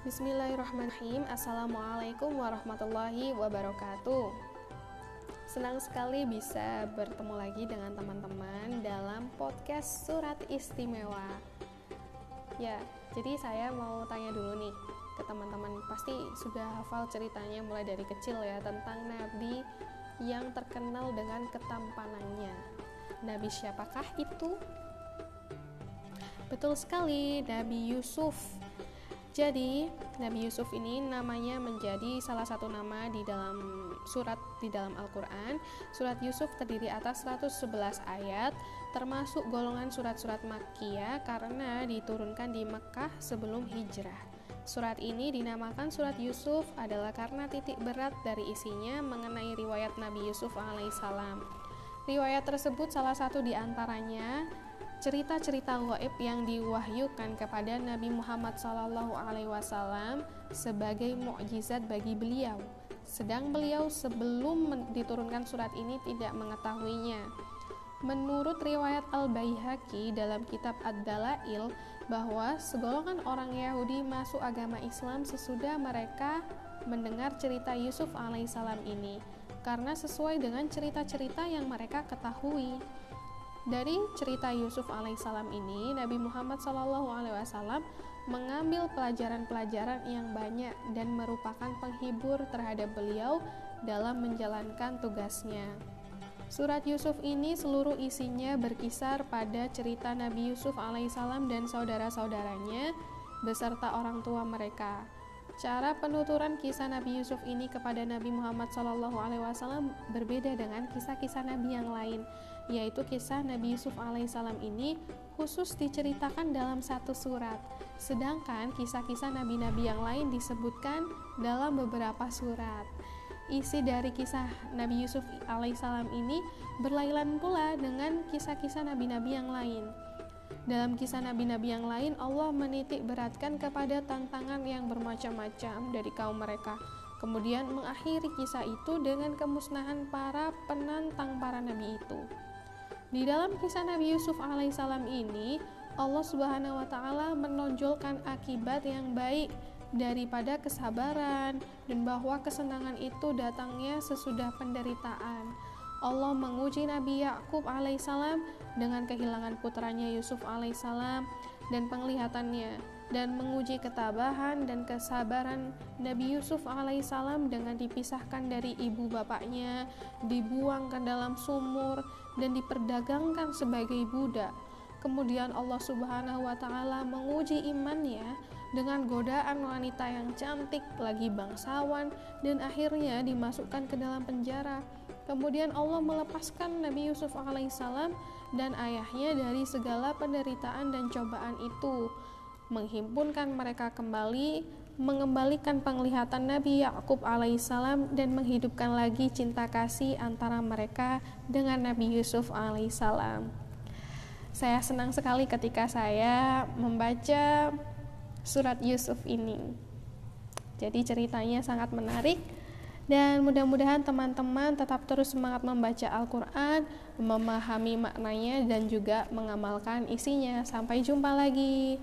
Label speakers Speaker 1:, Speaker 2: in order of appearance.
Speaker 1: Bismillahirrahmanirrahim. Assalamualaikum warahmatullahi wabarakatuh. Senang sekali bisa bertemu lagi dengan teman-teman dalam podcast Surat Istimewa. Ya, jadi saya mau tanya dulu nih ke teman-teman. Pasti sudah hafal ceritanya mulai dari kecil ya Tentang Nabi yang terkenal dengan ketampanannya. Nabi siapakah itu? Betul sekali, Nabi Yusuf jadi, Nabi Yusuf ini namanya menjadi salah satu nama di dalam surat di dalam Al-Qur'an. Surat Yusuf terdiri atas 111 ayat, termasuk golongan surat-surat Makkiyah karena diturunkan di Mekah sebelum hijrah. Surat ini dinamakan surat Yusuf adalah karena titik berat dari isinya mengenai riwayat Nabi Yusuf alaihissalam. Riwayat tersebut salah satu di antaranya cerita-cerita gaib yang diwahyukan kepada Nabi Muhammad SAW sebagai mukjizat bagi beliau. Sedang beliau sebelum diturunkan surat ini tidak mengetahuinya. Menurut riwayat Al-Baihaqi dalam kitab Ad-Dalail bahwa segolongan orang Yahudi masuk agama Islam sesudah mereka mendengar cerita Yusuf alaihissalam ini karena sesuai dengan cerita-cerita yang mereka ketahui. Dari cerita Yusuf alaihissalam ini, Nabi Muhammad SAW mengambil pelajaran-pelajaran yang banyak dan merupakan penghibur terhadap beliau dalam menjalankan tugasnya. Surat Yusuf ini seluruh isinya berkisar pada cerita Nabi Yusuf alaihissalam dan saudara-saudaranya beserta orang tua mereka. Cara penuturan kisah Nabi Yusuf ini kepada Nabi Muhammad SAW berbeda dengan kisah-kisah Nabi yang lain, yaitu kisah Nabi Yusuf alaihissalam ini khusus diceritakan dalam satu surat, sedangkan kisah-kisah nabi-nabi yang lain disebutkan dalam beberapa surat. Isi dari kisah Nabi Yusuf alaihissalam ini berlainan pula dengan kisah-kisah nabi-nabi yang lain. Dalam kisah nabi-nabi yang lain, Allah menitik beratkan kepada tantangan yang bermacam-macam dari kaum mereka. Kemudian mengakhiri kisah itu dengan kemusnahan para penantang para nabi itu. Di dalam kisah Nabi Yusuf alaihissalam ini, Allah Subhanahu wa taala menonjolkan akibat yang baik daripada kesabaran dan bahwa kesenangan itu datangnya sesudah penderitaan. Allah menguji Nabi Yakub alaihissalam dengan kehilangan putranya Yusuf alaihissalam dan penglihatannya dan menguji ketabahan dan kesabaran Nabi Yusuf alaihissalam dengan dipisahkan dari ibu bapaknya, dibuang ke dalam sumur dan diperdagangkan sebagai budak. Kemudian Allah Subhanahu wa taala menguji imannya dengan godaan wanita yang cantik lagi bangsawan dan akhirnya dimasukkan ke dalam penjara Kemudian Allah melepaskan Nabi Yusuf alaihissalam dan ayahnya dari segala penderitaan dan cobaan itu, menghimpunkan mereka kembali, mengembalikan penglihatan Nabi Yakub alaihissalam dan menghidupkan lagi cinta kasih antara mereka dengan Nabi Yusuf alaihissalam. Saya senang sekali ketika saya membaca surat Yusuf ini. Jadi ceritanya sangat menarik dan mudah-mudahan teman-teman tetap terus semangat membaca Al-Quran, memahami maknanya, dan juga mengamalkan isinya. Sampai jumpa lagi.